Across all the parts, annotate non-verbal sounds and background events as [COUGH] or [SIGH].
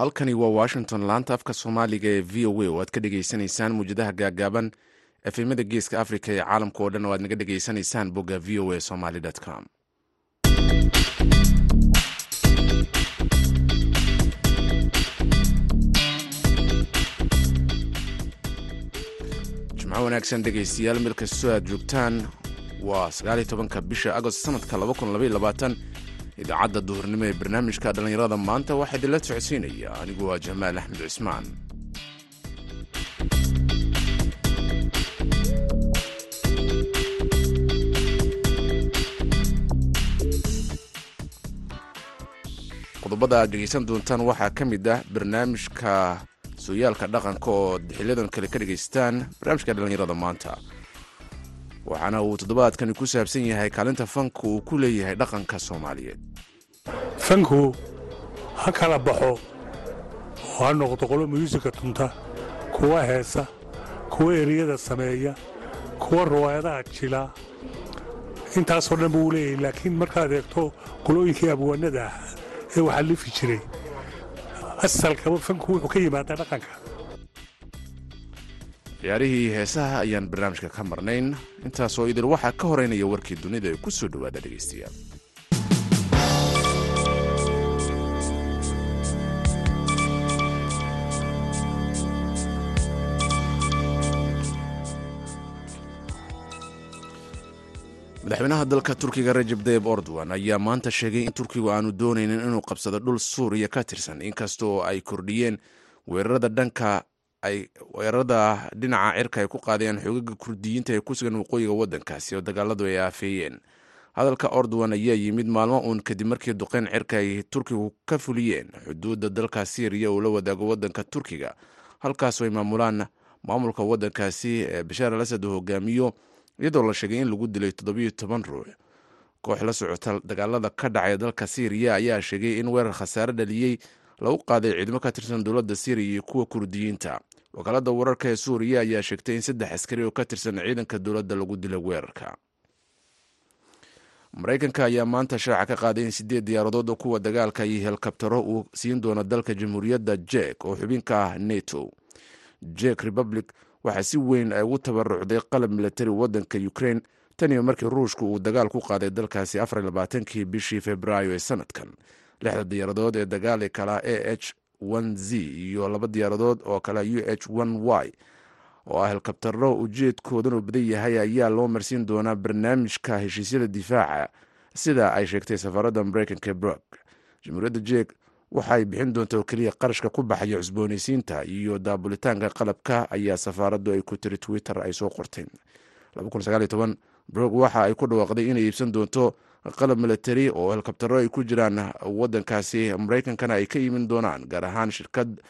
halkani waa washington laanta afka soomaaliga ee v o a oo aad ka dhegaysanaysaan muwjadaha gaagaaban efemada geeska africa ee caalamka oo dhan oo aad naga dhegaysanaysaan bogga v o a somaly com. Jimco wanaagsan dhegaystayaal meel kastoo aad joogtaan waa sagaaliy tobanka bisha agost sanadka idaacadda duhurnimo ee barnaamijka dhallinyarada maanta waxaa idinla socodsiinaya. Anigu waa jamaal axmed cismaan qodobada aad dhegaysan doontaan waxaa ka mid ah barnaamijka sooyaalka dhaqanka oo xiliyadan kale ka dhagaystaan barnaamijka dhallinyarada maanta waxaana uu toddobaadkani ku saabsan yahay kaalinta fanka uu ku leeyahay dhaqanka soomaaliyeed. Fanku ha kala baxo oo ha noqdo qolo myuusika tunta kuwa heesa kuwa eriyada sameeya kuwa riwaayadaha jila. Intaasoo dhan buu leeyahay laakiin markaad eegto qolooyinkii abwaanada ah ee waxaa lifi jiray asalkaba fanku wuxuu ka yimaadaa dhaqanka ciyaarihii heesaha ayaan barnaamijka ka marnayn. Intaasoo idil waxaa ka horeynaya warkii dunida ee ku soo dhowaada dhegaystayaal madaxweynaha dalka turkiga rajab tayib ordowan ayaa maanta sheegay in turkigu aanu doonaynin inuu qabsado dhul suuriya ka tirsan inkastoo ay kordhiyeen weerarada dhanka ay weerarada dhinaca cirka ay ku qaadeen xoogaga kurdiyiinta ee ku sugan waqooyiga waddankaasi oo dagaaladu ay aafeeyeen. Hadalka ordowan ayaa yimid maalmo uun kadib markii duqeyn cirka ay turkigu ka fuliyeen. Xuduudda dalka syriya uu la wadaago waddanka turkiga halkaasoo ay maamulaan maamulka waddankaasi ee bashaar al asad uu hogaamiyo iyadoo la sheegay in lagu dilay toddobiyo toban ruux. Koox la socota dagaalada ka dhacay dalka syriya ayaa sheegay in weerar khasaare dhaliyey lagu qaaday ciidamo ka tirsan dowladda syriya iyo kuwa kurdiyiinta wakaalada wararka ee suuriya ayaa sheegtay in saddex askari oo ka tirsan ciidanka dowladda lagu dilay weerarka. Maraykanka ayaa maanta shaaca ka qaaday in sideed diyaaradood oo kuwa dagaalka iyo helikabtaro uu siin doono dalka jamhuuriyadda jek oo xubin ka ah neto jek republic waxaa si weyn ay ugu tabarucday qalab milatari waddanka ukrain tan iyo markii ruushka uu dagaal ku qaaday dalkaasi afarlabaatankii bishii februaayo ee sanadkan. Lixda diyaaradood ee dagaal kala a h z iyo laba diyaaradood oo kale u h y oo ah helkabtaro ujeedkoodanu badan yahay ayaa loo marsiin doonaa barnaamijka heshiisyada difaaca sida ay sheegtay safaaradda mareykanka brog jamhuuriyadda jek waxaay bixin doonta oo keliya qarashka ku baxaya cusboonaysiinta iyo daabulitaanka qalabka ayaa safaaraddu ay ku tiri twitter ay soo qortay brog waxa ay ku dhawaaqday inay iibsan doonto qalab milatari oo helkabtaro ay ku jiraan wadankaasi mareykankana ay ka imin doonaan gaar ahaan shirkad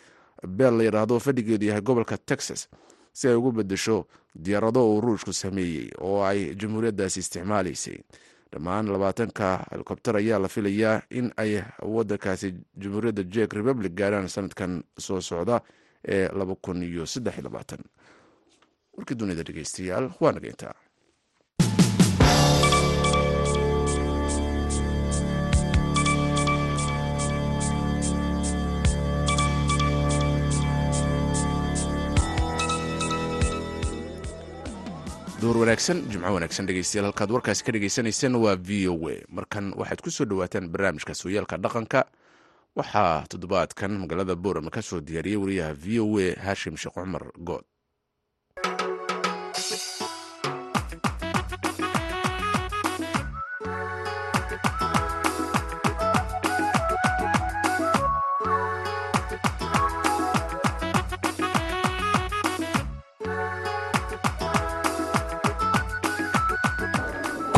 beel la yidhaahdo fadhigeedu yahay gobolka texas si ay ugu bedesho diyaarado uu ruushku sameeyey oo ay jamhuuriyaddaasi isticmaalaysay. Dhammaan labaatanka helikobter ayaa la filayaa in ay wadankaasi jamhuuriyadda jek republic gaaraan sanadkan soo socda ee warkii dunida dhegeystayaal waa duur wanaagsan jimco wanaagsan dhegeystayaal halkaad warkaasi ka dhegeysaneyseen waa v o a. Markan waxaad ku soo dhowaataan barnaamijka sooyaalka dhaqanka. Waxaa toddobaadkan magaalada boorama ka soo diyaariyey wariyaha v o a haashim sheekh cumar good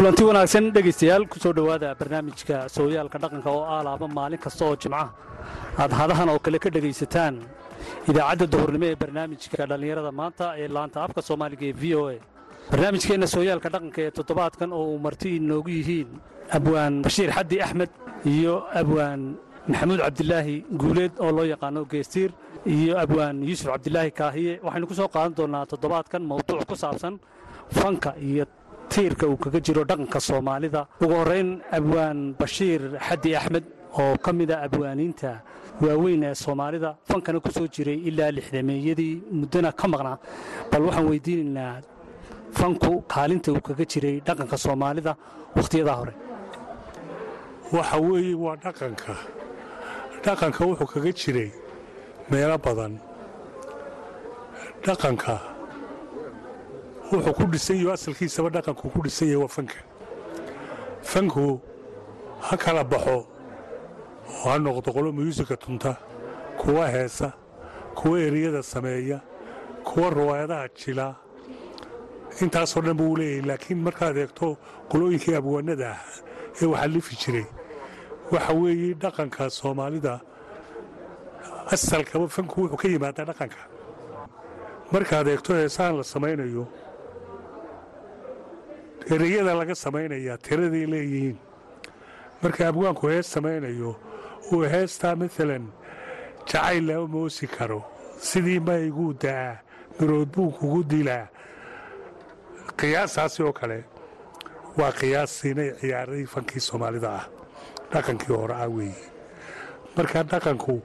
kulanti wanaagsan dhegaystayaal ku soo dhowaada barnaamijka sooyaalka dhaqanka oo ah laaba maalin kasta oo jimca. Aad hadahan oo kale ka dhegaysataan idaacadda duhurnimo ee barnaamijka dhallinyarada maanta ee laanta afka soomaaliga ee v o a. Barnaamijkeenna sooyaalka dhaqanka ee toddobaadkan oo uu marti inoogu yihiin abwaan bashiir xaddi axmed iyo abwaan maxamuud cabdilaahi guuleed oo loo yaqaano geestiir iyo abwaan yuusuf cabdilaahi kaahiye. Waxaynu ku soo qaadan doonnaa toddobaadkan mawduuc ku saabsan fanka iyo tiirka uu kaga jiro dhaqanka soomaalida. Ugu horrayn abwaan bashiir xaddi axmed oo ka mida abwaaniinta waaweyn ee soomaalida fankana ku soo jiray ilaa lixdameeyadii muddona ka maqnaa. Bal waxaan weydiinaynaa fanku kaalinta uu kaga jiray dhaqanka soomaalida wakhtiyadaa hore. Waxa weeye waa dhaqanka dhaqanka wuxuu kaga jiray meelo badan. Dhaqanka wuxuu ku dhisan yaho asalkiisaba dhaqanku ku dhisan yahay waa fanka. Fanku ha kala baxo oo ha noqdo qolo myuusika tunta kuwa heesa kuwa eriyada sameeya kuwa riwaayadaha jila. Intaasoo dhan buu leeyahay laakiin markaad eegto qolooyinkii abwaanada ah ee waxaa lifi jiray waxa weeye dhaqanka soomaalida asalkaba fanku wuxuu ka yimaadaa dhaqanka. Markaad eegto heesahan la samaynayo ereyada laga samaynayaa tiraday leeyihiin. Marka abwaanku hees samaynayo uu heestaa maalan jacayl lama moosi karo. Sidii mayguu da'aa mirood buu kugu dilaa. Qiyaasaasi oo kale waa qiyaasiinay ciyaaradii fankii soomaalida ah dhaqankii hore ah weeye. Marka dhaqanku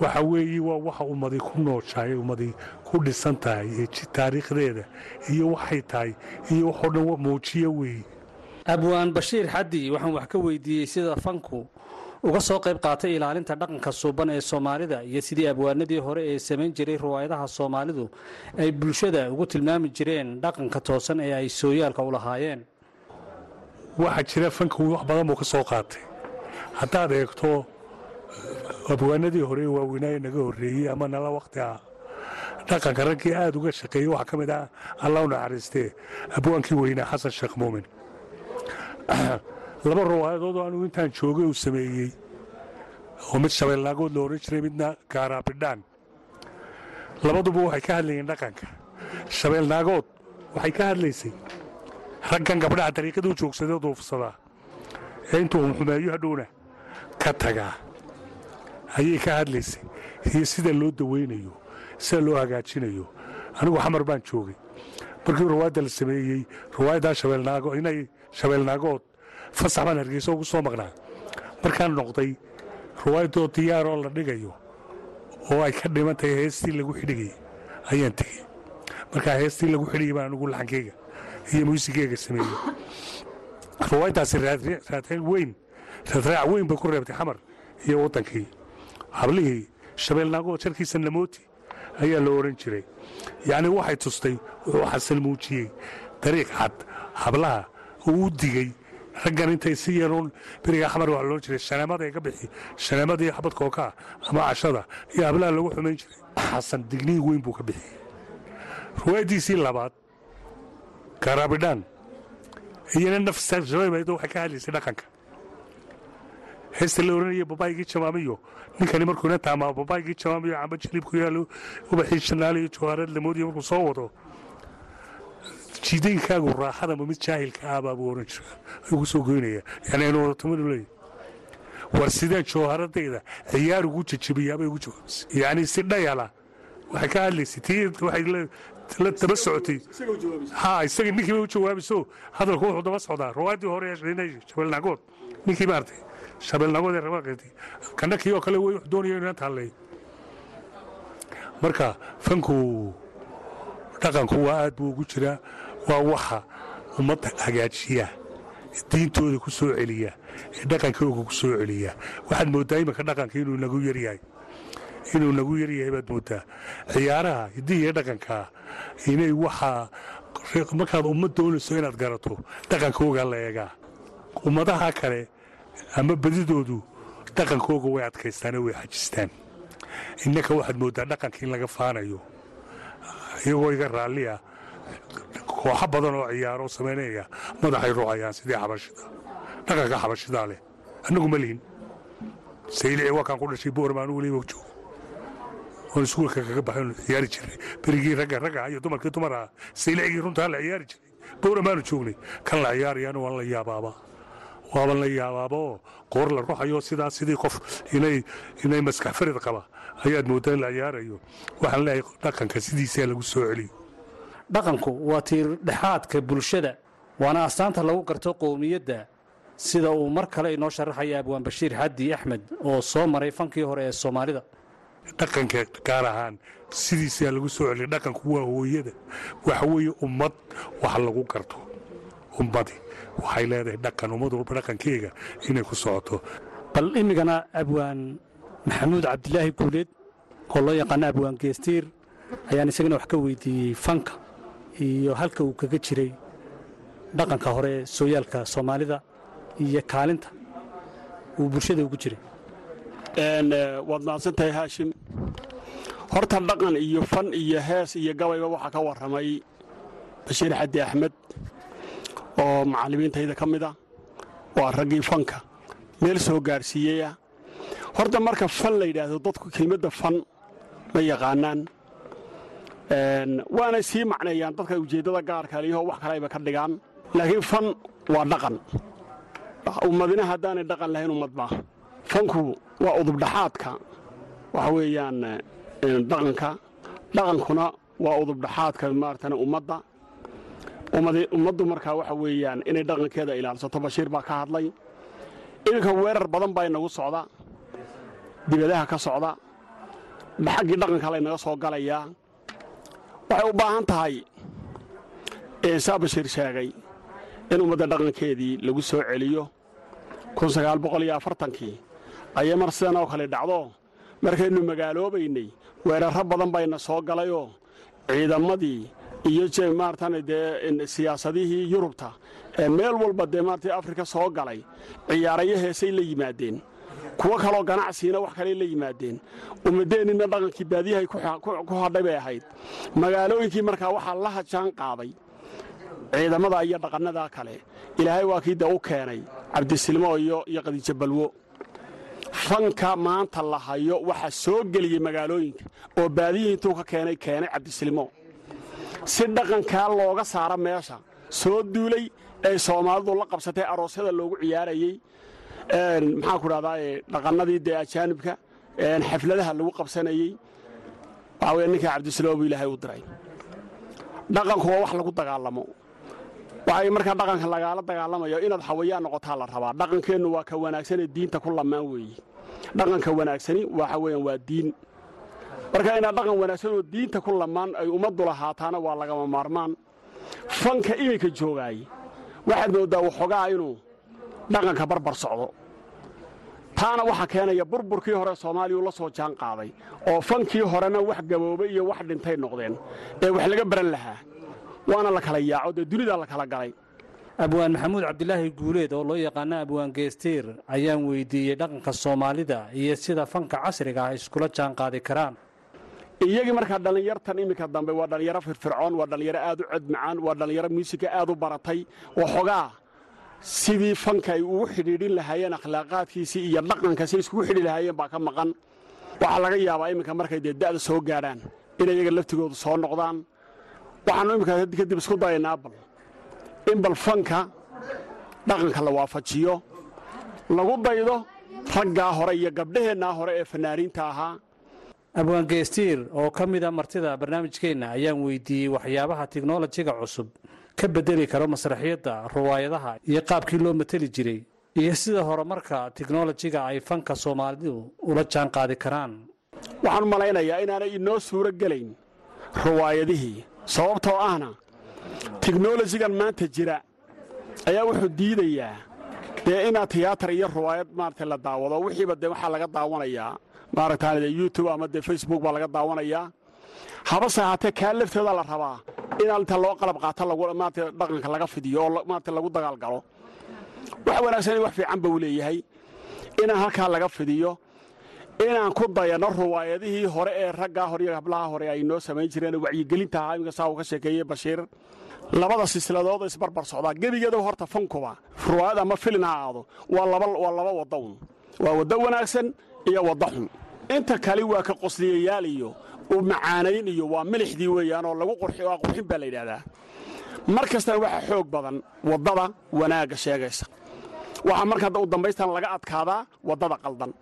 waxa weeye waa waxa ummadii ku nooshahay ummadii ku dhisan tahay ee taariikhdeeda iyo waxay tahay iyo waxoo dhan muujiyo weeye abwaan bashiir xaddi waxaan wax ka weydiiyey sida fanku uga soo qayb qaatay ilaalinta dhaqanka suuban ee soomaalida iyo sidii abwaanadii hore ee samayn jiray riwaayadaha soomaalidu ay bulshada ugu tilmaami jireen dhaqanka toosan ee ay sooyaalka u lahaayeen. Waxaa jira fanku wax badan buu ka soo qaatay. Haddaad eegto abwaanadii hore waaweynaaye naga horreeyey ama nala wakhti ah dhaqanka raggii aad uga shaqeeyey waxaa ka mid ah allah u naxariistee abwaankii weynaa xasan sheekh muumin [CLEARS THROAT] laba riwaayadoodoo anugu intaan joogay uu sameeyey. Oo mid shabeelnaagood la odhan jiray midna gaaraabidhaan labaduba waxay ka hadlayeen dhaqanka. Shabeelnaagood waxay ka hadlaysay. Raggan gabdhaha dariiqaduu joogsadee duufsadaa ee intuu xumeeyo hadhowna ka tagaa ayay ka hadlaysay. Iyo sida loo dawaynayo sida loo hagaajinayo. Anigu xamar baan joogay. Markii riwaayadda la sameeyey riwaayaddaa shabeelnaago inay shabeelnaagood fasax baan hargeysa ugu soo maqnaa. Markaan noqday riwaayadoo diyaaroo la dhigayo oo ay ka dhiman tahay heestii lagu xidhigay ayaan tegey. Markaa heestii lagu xidhigay baan anigu laxankeyga iyo muusigeyga sameeyey. Riwaayaddaasi raadraac weyn raadraac weyn bay ku reebtay xamar iyo waddankii hablihii shabeelnaagood jarkiisa namooti ayaa la odhan jiray. Yacnii waxay tustay wuxuu xasan muujiyey dariiq cad hablaha uu u digey raggan intay si yaroon beriga xamar waa loodhan jiray. Shanaamada ka bixi shanaamadii xabad kookaa ama cashada iyo hablaha lagu xumayn jiray. Xasan digniin weyn buu ka bixiyey riwaayaddiisii labaad garaabidhaan iyana nafsashabaydo waxay ka hadlaysay dhaqanka heesta la oranaya babaygii jamaamiyo ninkani markuu ina taamaa babaygii jamaamiyo camba jiliib ku yaalo ubaxii shanaaliyo jawaareed lamoodiyo markuu soo wado. Jiidaynkaagu raaxada ma mid jaahilka ah baa buu oran jira ayuu ku soo goynaya yani aynu wadatamanu leeyahy war sideen jawharadayda ciyaar ugu jejebiyaabay ugu jawaabisay yacni si dhayala waxay ka hadlaysay tii waxay la daba socotay. Ha isaga ninkii bay u jawaabiso. Hadalku wuxuu daba socdaa. Riwaayaddii hore ee shabeelnaagood ninkii maartay shabeelnaagood ee rabaaqeetay kana kii oo kale wey wax doonaya inuu inanta hadleeyo marka fanku dhaqanku waa aad buu ugu jiraa waa waxa ummadda hagaajiya diintooda ku soo celiya ee dhaqankooga ku soo celiya waxaad mooddaa iminka dhaqanka inuu nagu yaryahay inuu nagu yaryahay baad mooddaa ciyaaraha hiddii iyo inay waxaa markaad ummad doonayso inaad garato dhaqankooga la eegaa ummadaha kale ama badidoodu dhaqankooga way adkaystaane way xajistaan. Innaka waxaad mooddaa dhaqanka in laga faanayo iyagoo iga raalliya kooxo badan oo ciyaaro samaynaya madaxay rucayaan sidii xabashida. Dhaqanka xabashidaa leh annagu ma lihin. Saylici waa ku dhashay boorma anugu liiba joogo oon iskuulka kaga baxay ciyaari jiray. Berigii ragga ragga iyo dumarkii dumar ah saylicigii runtaa la ciyaari jiray. Booramaanu joognay. Kan la ciyaarayana waan la yaabaaba waaban la yaabaaboo qoor la ruxayo sidaa sidii qof inay inay maskax farid qaba ayaad mooddaa in la ciyaarayo. Waxaan leeyahay dhaqanka sidiisaa lagu soo celiyo. Dhaqanku waa tiir dhexaadka bulshada waana astaanta lagu garto qowmiyadda. Sida uu mar kale inoo sharaxaya abwaan bashiir xaddi axmed oo soo maray fankii hore ee soomaalida. Dhaqanka gaar ahaan sidiisaa lagu soo celiya dhaqanku waa hooyada. Waxa weeye ummad wax lagu garto ummadi waxay leedahay dhaqan ummad walba dhaqankeega inay ku socoto. Bal imigana abwaan maxamuud cabdilaahi guuleed oo loo yaqaano abwaan geestiir ayaan isagana wax ka weydiiyey fanka iyo halka uu kaga jiray dhaqanka hore ee sooyaalka soomaalida iyo kaalinta uu bulshada ugu jiray. Waad mahadsantahay haashim. Horta dhaqan iyo fan iyo hees iyo gabayba waxaa ka warramay bashiir xaddi axmed oo macallimiintayda ka mid a waa raggii fanka. Meel soo gaadhsiiyeyah horta marka fan la yidhaahdo dadku kelmadda fan ma yaqaanaan. Waanay sii macneeyaan dadka ujeeddada gaarka liyaho wax kale ayba ka dhigaan. Laakiin fan waa dhaqan. Ummadina haddaanay dhaqan lahayn ummad maa fanku waa udubdhaxaadka waxa weeyaan dhaqanka. Dhaqankuna waa udubdhaxaadka maaratan ummadda ummaddu markaa waxa weeyaan inay dhaqankeeda ilaalsato. Bashiir baa ka hadlay. Iminka weerar badan baa inagu socda. Dibadaha ka socda. Xaggii dhaqanka laynaga soo galayaa waxay u baahan tahay saa bashiir sheegay in ummadda dhaqankeedii lagu soo celiyo. Kii ayay mar sidan oo kale dhacdo. Markaynu magaaloobaynay weerarro badan bayna soo galayoo ciidamadii iyo maaratan dee siyaasadihii yurubta. Ee meel walba dee maarata afrika soo galay ciyaarayo heesay la yimaadeen. Kuwo kaloo ganacsiina wax kaley la yimaadeen. Ummaddeennina dhaqankii baadiyahay ku hadhay bay ahayd. Magaalooyinkii markaa waxaa la hajaan qaaday ciidamada iyo dhaqannadaa kale ilaahay waa kii dee u keenay cabdisilmo iyo qadiijo balwo. Fanka maanta la hayo waxa soo geliyey magaalooyinka oo baadiyihii intuu ka keenay keenay cabdisilmo si dhaqankaa looga saara meesha soo duulay ay soomaalidu la qabsatay aroosyada loogu ciyaarayey maxaa ku dhahdaa dhaqannadii dee ajaanibka xafladaha lagu qabsanayey waxaa ninkaa cabdisilmo buu ilaahay u diray. Dhaqanku waa wax lagu dagaalamo. Waxay markaa dhaqanka lagaala dagaalamayo inaad hawayaan noqotaa la rabaa. Dhaqankeennu waa ka wanaagsanee diinta ku lamaan weeye dhaqanka wanaagsani waxa weeyaan waa diin marka inaad dhaqan wanaagsan oo diinta ku lamaan ay ummaddu lahaataana waa lagama maarmaan. Fanka iminka joogaay waxaad mooddaa waxoogaa inuu dhaqanka barbar socdo. Taana waxaa keenaya burburkii hore soomaaliyau la soo jaan qaaday oo fankii horena wax gaboobay iyo wax dhintay noqdeen ee wax laga baran lahaa. Waana la kala yaaco dee dunidaa la kala galay. Abwaan maxamuud cabdilaahi guuleed oo loo yaqaano abwaan geestiir ayaan weydiiyey dhaqanka soomaalida iyo sida fanka casriga ah iskula jaan qaadi karaan iyagii markaa dhallinyartan iminka dambe waa dhallinyaro firfircoon waa dhallinyaro aad u cod waa dhallinyaro muusika aad u baratay waxoogaa sidii fanka ay ugu xidhiidhin lahaayeen akhlaaqaadkiisii iyo dhaqanka si iskugu xidhi lahaayeen baa ka maqan. Waxaa laga yaabaa iminka markay dee da'da soo gaadhaan inay iyaga laftigoodu soo noqdaan. Waxaannu iminka kadib isku dayaynaa bal in bal fanka dhaqanka la waafajiyo lagu daydo raggaa hore iyo gabdhaheennaa hore ee fanaaniinta ahaa abwaan geestiir oo ka mida martida barnaamijkeenna ayaan weydiiyey waxyaabaha tiknolojiga cusub. Ka bedeli karo masraxiyadda ruwaayadaha iyo qaabkii loo mateli jiray iyo sida horumarka tiknolojiga ay fanka soomaalidu ula jaan qaadi karaan. Waxaan malaynayaa inaanay inoo suuro gelayn ruwaayadihii sababtoo ahna tiknolojigan maanta jira ayaa wuxuu diidayaa dee inaad tiyaatar iyo ruwaayad maarata la daawado. Wixiiba dee waxaa laga daawanayaa maaragtaan youtube ama dee facebook baa laga daawanayaa. Habase ahaatee kaa lafteeda la rabaa inaan inta loo qalab qaato maarata dhaqanka laga fidiyo oo maarata lagu dagaalgalo wax wanaagsan wax fiican buu leeyahay. Inaan halkaa laga fidiyo inaan ku dayanno ruwaayadihii hore ee raggaa hore iyo hablaha hore ay noo samayn jireen wacyigelinta ahaa iminka saa uu ka sheekeeyey bashiir labada silsiladood isbarbar socdaa. Gebigeeda horta fankuba ruwaayad ama filin ha aado. Waa laba waddaun waa waddo wanaagsan iyo wadda xun inta kale waa ka qosliyayaal iyo u macaanayn iyo waa milixdii weeyaanoo lagu waa qurxin baa la yidhaahdaa mar kastana waxaa xoog badan waddada wanaagga sheegaysa. Waxaa markaa u dambaystan laga adkaadaa waddada qaldan.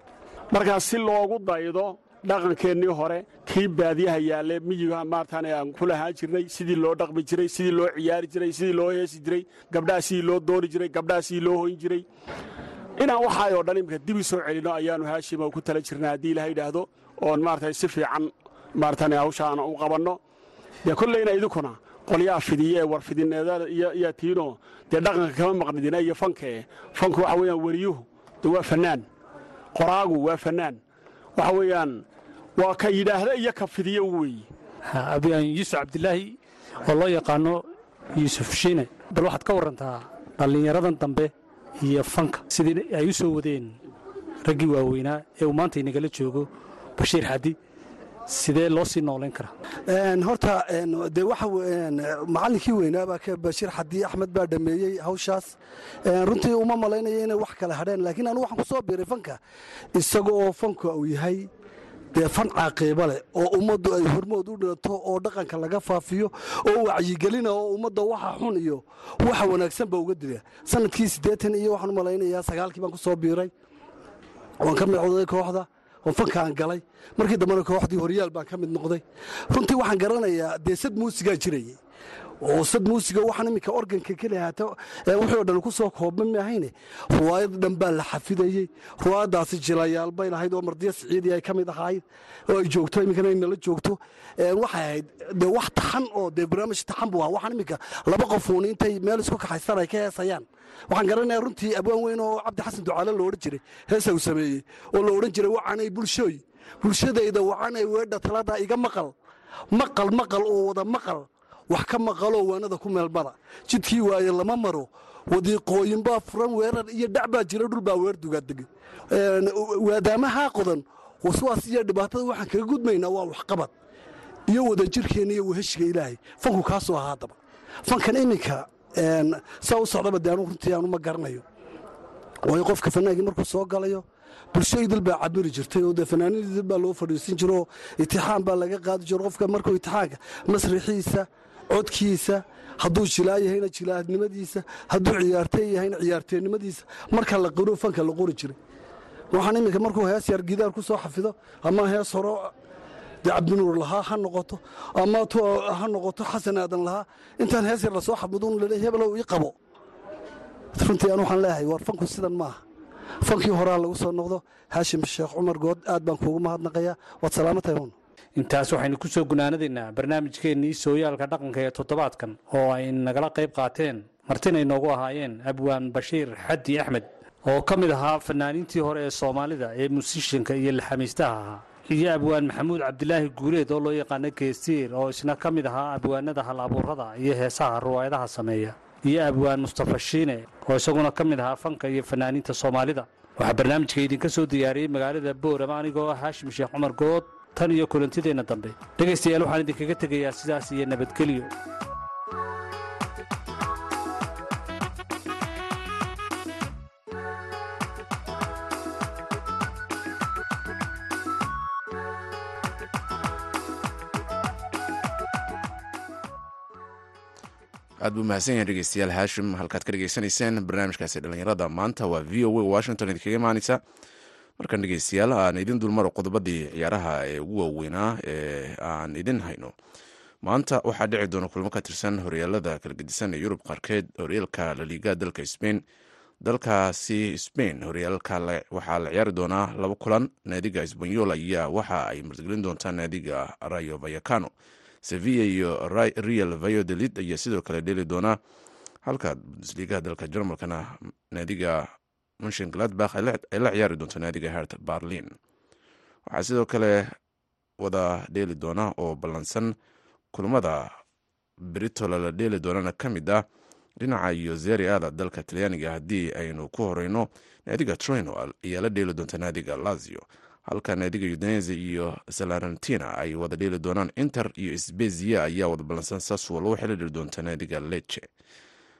Markaas si loogu daydo dhaqankeennii hore kii baadiyaha yaalle miyiga maartaan aan ku lahaan jirnay sidii loo dhaqmi jiray sidii loo ciyaari jiray sidii loo heesi jiray gabdhaha sidii loo dooni jiray gabdhaha sidii loo hoyn jiray inaan waxaayoo dhan imika dib u soo celinno ayaannu haashima ku tala jirnaa haddii ilaha yidhaahdo oon maarata si fiican maaratan hawshaan u qabanno. Dee kolleyna idinkuna qolyaha fidiye ee warfidineedada iyo tiino dee dhaqanka kama maqnidina iyo fankee fanku waxa weeyaan weriyuhu de waa fannaan. Qoraagu waa fannaan. Waxa weeyaan waa ka yidhaahda iyo ka fidiye weeye abiyaan yuusuf cabdilaahi oo loo yaqaano yuusuf shiine bal waxaad ka warantaa dhallinyaradan dambe iyo fanka. Sidii ay u soo wadeen raggii waaweynaa ee uu maanta inagala joogo bashiir xadi sidee loo sii noolayn karaa? Horta de waxa macallinkii weynaabaa bashiir xadi axmed baa dhameeyey hawshaas. Runtii uma malaynaya inay wax kale hadheen laakiin anu waxaan ku soo biiray fanka isaga oo fanka uu yahay dee fan caaqiiba leh oo ummaddu ay hormood u dhalato oo dhaqanka laga faafiyo oo wacyigelina oo ummadda waxa xun iyo waxa wanaagsan ba uga dila sannadkii siddeetan iyo waxaan u malaynayaa sagaalkii baan ku soo biiray. Waan ka micooday kooxda oon fankaan galay. Markii dambena kooxdii horyaal baan ka mid noqday. Runtii waxaan garanayaa dee sad muusigaa jirayay oo sad muusiga waxaan iminka organka keli haata wixii o dhan ku soo koobma maahayne. Ruwaayad dhan baa la xafidayey ruwaayaddaasi jilayaal bay lahayd oo mardiya siciidii ay ka mid ahayd. Oo ay joogto iminkana ay nala joogto. Waxay ahayd dee wax taxan oo dee barnaamij taxan buu ahaa. Waxaan iminka laba qofuun intay meel isku kaxaystaan ay ka heesayaan. Waxaan garanayaa runtii abwaan weyn oo cabdi xasan ducaale lo odhan jiray heesa uu sameeyey. Oo la odhan jiray wacanay bulshooy. Bulshadayda wacanay weedha talada iga maqal. Maqal maqal oo wada maqal wax ka maqaloo waanada ku meelmara jidkii waaye lama maro. Wadiiqooyinbaa furan weerar iyo dhac baa jira dhul baa weer dugaadegay waadaamahaa qodan. Waswaas iyo dhibaatada waxaan kaga gudmaynaa waa waxqabad iyo wadajirkeenna iyo weheshiga ilaahay. Fanku ahaa haddaba fankan iminka saa u socdaba de runtii aanu ma garanayo. Waayo qofka fanaagii markuu soo galayo bulsho idil baa cabiri jirtay oo dee fanaaniin idil baa loo fadhiisin jiro itixaan baa laga qaadi jiro. Qofka markuu itixaanka masrixiisa codkiisa hadduu jilaa yahayna jilaadnimadiisa hadduu ciyaartey yahayna ciyaarteennimadiisa marka la qiro fanka la qori jiray. Waxaan iminka markuu hees yar gidaar ku soo xafido ama hees horo dee cabdinuur lahaa ha noqoto ama ha noqoto xasan aadan lahaa intaan hees yar la soo xafido un lele hebelow ii qabo. Runtii aan waxaan leeyahay war fanku sidan maaha fankii horaa lagu soo noqdo haashim sheekh cumar good aad baan kuugu mahadnaqayaa. Waad salaamatahay hun intaas waxaynu ku soo gunaanadaynaa barnaamijkeennii sooyaalka dhaqanka ee toddobaadkan oo ay nagala qayb qaateen martina inoogu ahaayeen abwaan bashiir xaddi axmed oo ka mid ahaa fanaaniintii hore ee soomaalida ee musishanka iyo laxamiistaha ahaa. Iyo abwaan maxamuud cabdilaahi guuleed oo loo yaqaano geestiir oo isna ka mid ahaa abwaanada hal abuurada iyo heesaha ruwaayadaha sameeya. Iyo abwaan mustafa shiine oo isaguna ka mid ahaa fanka iyo fanaaniinta soomaalida. Waxaa barnaamijka idinka soo diyaariyey magaalada boorama anigoo ah haashim sheekh cumar good tan iyo kulantideenna dambe. Dhegaystayaal waxaan idinkaga tegayaa sidaas iyo nabadgelyo aad buu mahadsan yahay dhegeystayaal haashim halkaad ka dhegeysanayseen barnaamijkaasi dhallinyarada. Maanta waa v o a washington idinkaga imaaneysa markan dhegeystayaal aan idin dulmaro qodobadii ciyaaraha ee ugu waaweynaa ee aan idin hayno. Maanta waxaa dhici doona kulmo ka tirsan horyaalada kala gedisan ee yurub qaarkeed horyaalka laliga dalka sbain dalkaasi sbain horyaalka waxaa la ciyaari doonaa laba kulan. Naadiga sbanyol ayaa waxa ay martigelin doontaa naadiga rayo vayacano sevilla iyo real vayodolid ayaa sidoo kale dheli doonaa halka bundesligaha dalka jarmalkana naadiga munshin gladbach ay la ciyaari doonto naadiga hert barlin waxaa sidoo kale wada dheeli doona oo ballansan kulmada britola la dheeli doonana ka mid ah dhinaca iyo zeri ada dalka talyaaniga. Haddii aynu ku horeyno naadiga trino ayaa la dheeli doonta naadiga lazio halka naadiga udinese iyo salarentina ay wada dheeli doonaan. Inter iyo sbezia ayaa wada ballansan saswalo waxay la dheli doonta naadiga leche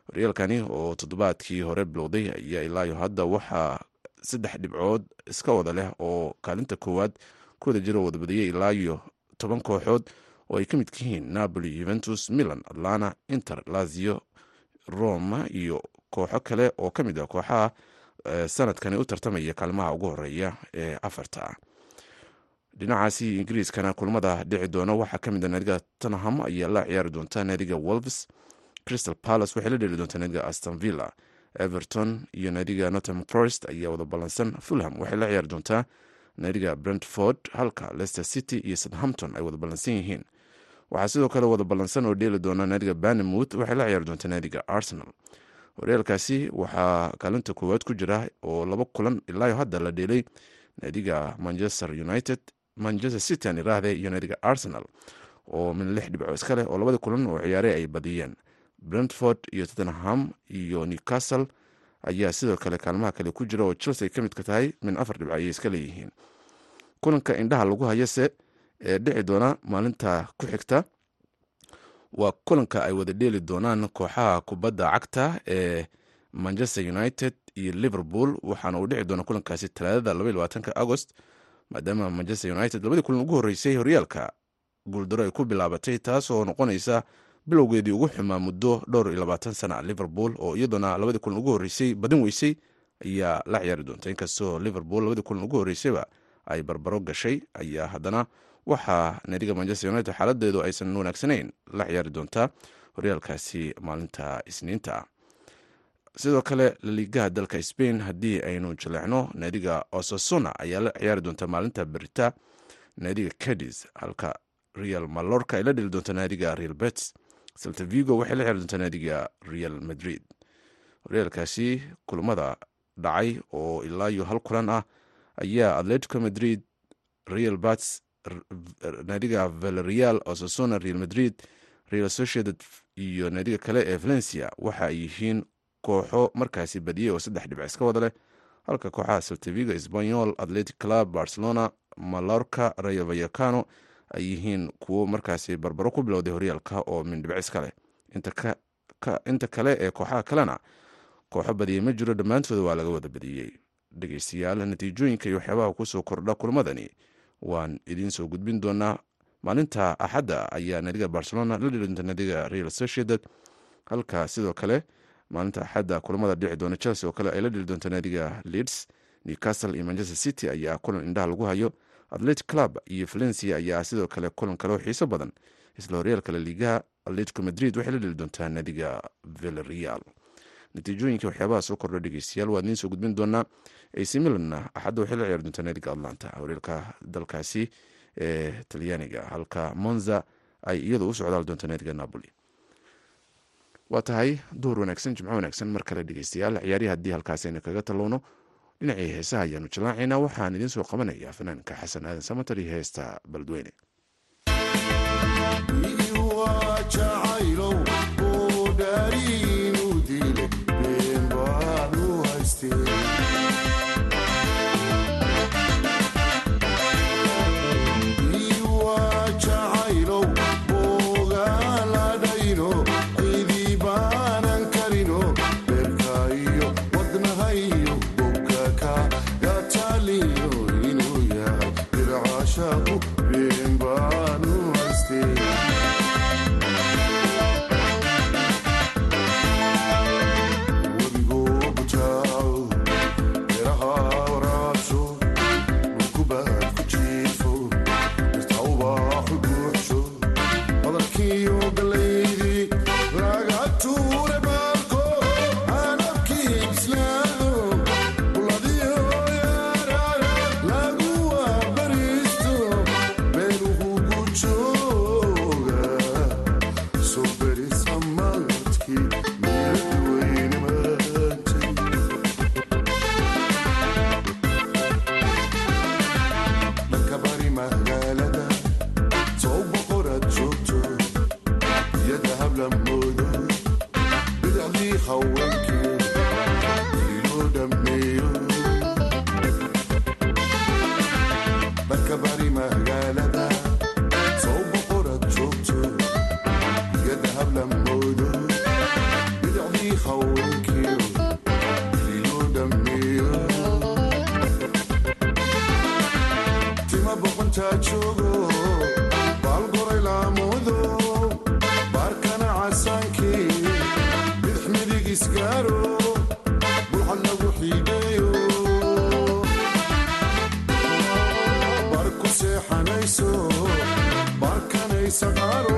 horyaalkani oo toddobaadkii hore bilowday ayaa ilaayo hadda waxaa saddex dhibcood iska wada leh oo kaalinta koowaad ku wada jiro wada badiyey ilaayo toban kooxood oo ay ka midka yihiin napoli juventus milan atlana inter lazio roma iyo kooxo kale oo ka mid ah kooxaha sanadkani u tartamaya kaalmaha ugu horreeya ee afarta. Dhinacaasi ingiriiskana kulmada dhici doona waxaa ka mid a naadiga tottenham ayaa la ciyaari doonta naadiga wolves crystal palace waxay la dheli doontaa naadiga aston villa. Everton iyo naadiga nottingham forest ayaa wada ballansan fulham waxay la ciyaari doontaa. Naadiga brentford halka leicester city iyo southampton ay wada ballansan yihiin. Waxaa sidoo kale wada ballansan oo dheeli doona naadiga bannemouth waxay la ciyaari doontaa naadiga arsenal. Horyaalkaasi waxaa kaalinta koowaad ku jira oo laba kulan ilaayo hadda la dheelay naadiga manchester united manchester city aan iraahde iyo naadiga arsenal oo min lix dhibco iska leh oo labadii kulan oo ciyaare ay badiyeen brentford iyo tottenham iyo newcastle ayaa sidoo kale kaalmaha kale ku jira oo chelsea ka midka tahay min afar dhibco ayay iska leeyihiin. Kulanka indhaha lagu hayase ee dhici doona maalinta ku xigta waa kulanka ay wada dheeli doonaan kooxaha kubadda cagta ee manchester united iyo liverpool waxaana uu dhici doona kulankaasi talaadada agost maadaama manchester united labadii kulan ugu horreysay horyaalka guuldaro ay ku bilaabatay taasoo noqonaysa bilowgeedii ugu xumaa muddo dhowr iyo labaatan sana liverpool oo iyaduna labadii kulan ugu horreysay badin weysay ayaa la ciyaari doonta inkastoo liverpool labadii kulan ugu horreysayba ay barbaro gashay ayaa haddana waxaa naadiga manchester united xaaladeedu aysan wanaagsanayn la ciyaari doontaa horyaalkaasi maalinta isniinta. Sidoo kale laliigaha dalka spain haddii aynu jaleecno naadiga osasuna ayaa la ciyaari doonta maalinta berita naadiga cadis halka real malorka ay la dheli doonta naadiga real bets saltavigo waxay la doontaa naadiga real madrid. Horyaalkaasi kulamada dhacay oo ilaayo hal kulan ah ayaa atletico madrid real bats naadiga valerial osasuna real madrid real sociedad iyo naadiga kale ee valencia waxa ay yihiin kooxo markaasi badiyey oo saddex dhibc iska wada leh. Halka kooxaha saltavigo espanyol atletic club barcelona malorca rayo vayacano ay yihiin kuwo markaasi barbaro ku bilowday horyaalka oo min dhibc iska leh. Inta kale ee kooxaha kalena kooxo badiyey ma jiro dhammaantooda waa laga wada badiyey dhegeystayaal natiijooyinka iyo waxyaabaha ku soo kordha kulmadani waan idiin soo gudbin doonaa. Maalinta axadda ayaa naadiga barcelona la dheli doonta naadiga real sociedad. Halka sidoo kale maalinta axadda kulamada dhici doona chelsea oo kale ay la dheli doonta naadiga leeds. Newcastle iyo manchester city ayaa kulan indhaha lagu hayo atletic club iyo valencia ayaa sidoo kale kulan kale oo xiiso badan isla horyaalka la liigaha atletico madrid waxay la dheli doontaa naadiga villarreal. Natiijooyinka waxyaabaha soo kordha dhegeystayaal waa idiin soo gudbin doonaa ac milanna axadda waxay la ciyaari doontaa naadiga atlanta. Horyaalka dalkaasi ee talyaaniga halka monza ay iyadu u socdaal doonta naadiga napoli. Waa tahay duhur wanaagsan jimco wanaagsan mar kale dhegeystayaal ciyaarihi haddii halkaasi aynu kaga tallowno dhinacii heesaha ayaanu jallaacaynaa waxaan idiin soo qabanayaa fanaanka xasan aadan samatar iyo heesta baldweyne barku सहारो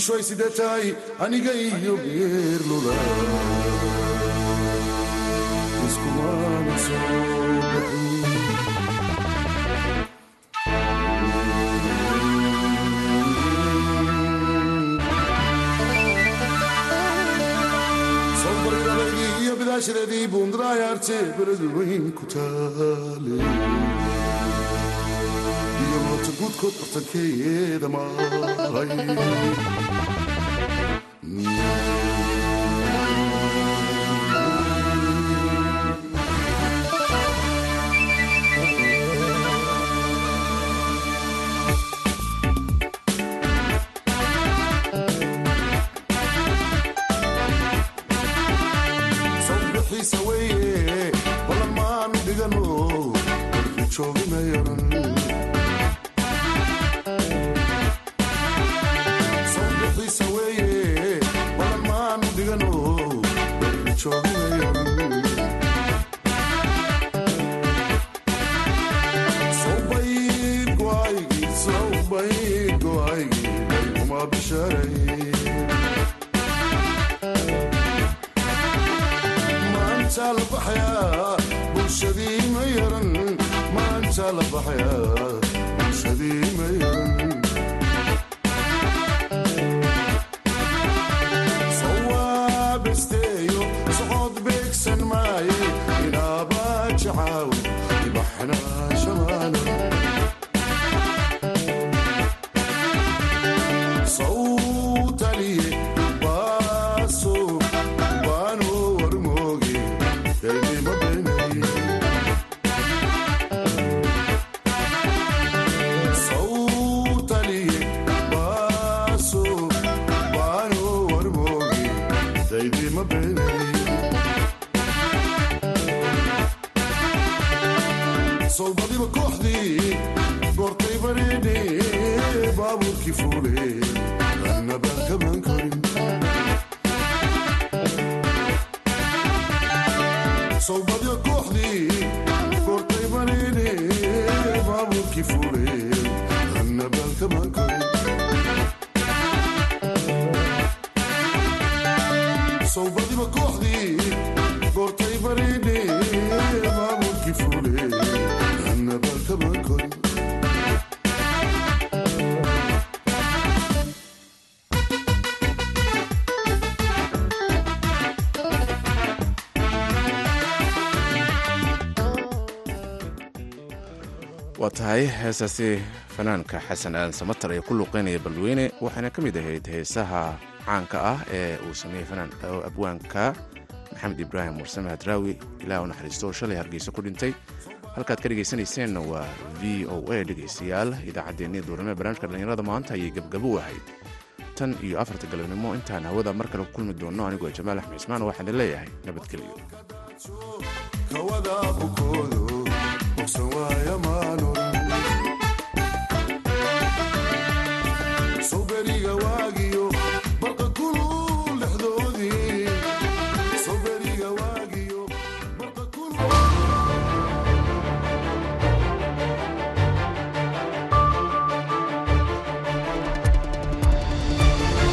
bishoy sidee tahay aniga iyo geerlula buundaraayaarte beradu weyn ku taale iyo moota guudkood bartankeeda mahay waa tahay heesaasi fanaanka xasan aadan samatar ee ku luuqeynaya balweyne waxaana ka mid ahayd heesaha caanka ah ee uu sameeyey fanaan abwaanka maxamed ibraahim mursame hadraawi ilaah u naxariisto shalay hargeysa ku dhintay. Halkaad ka dhegaysanayseena waa v o a dhegaystayaal idaacaddeenii duurnimo ee barnaamijka dhallinyarada maanta ayay gebgabo u ahayd. Tan iyo afarta galabnimo intaan hawada mar kale ku kulmi doonno anigoo jamaal axmed cismaan waxaan idin leeyahay nabadgelyo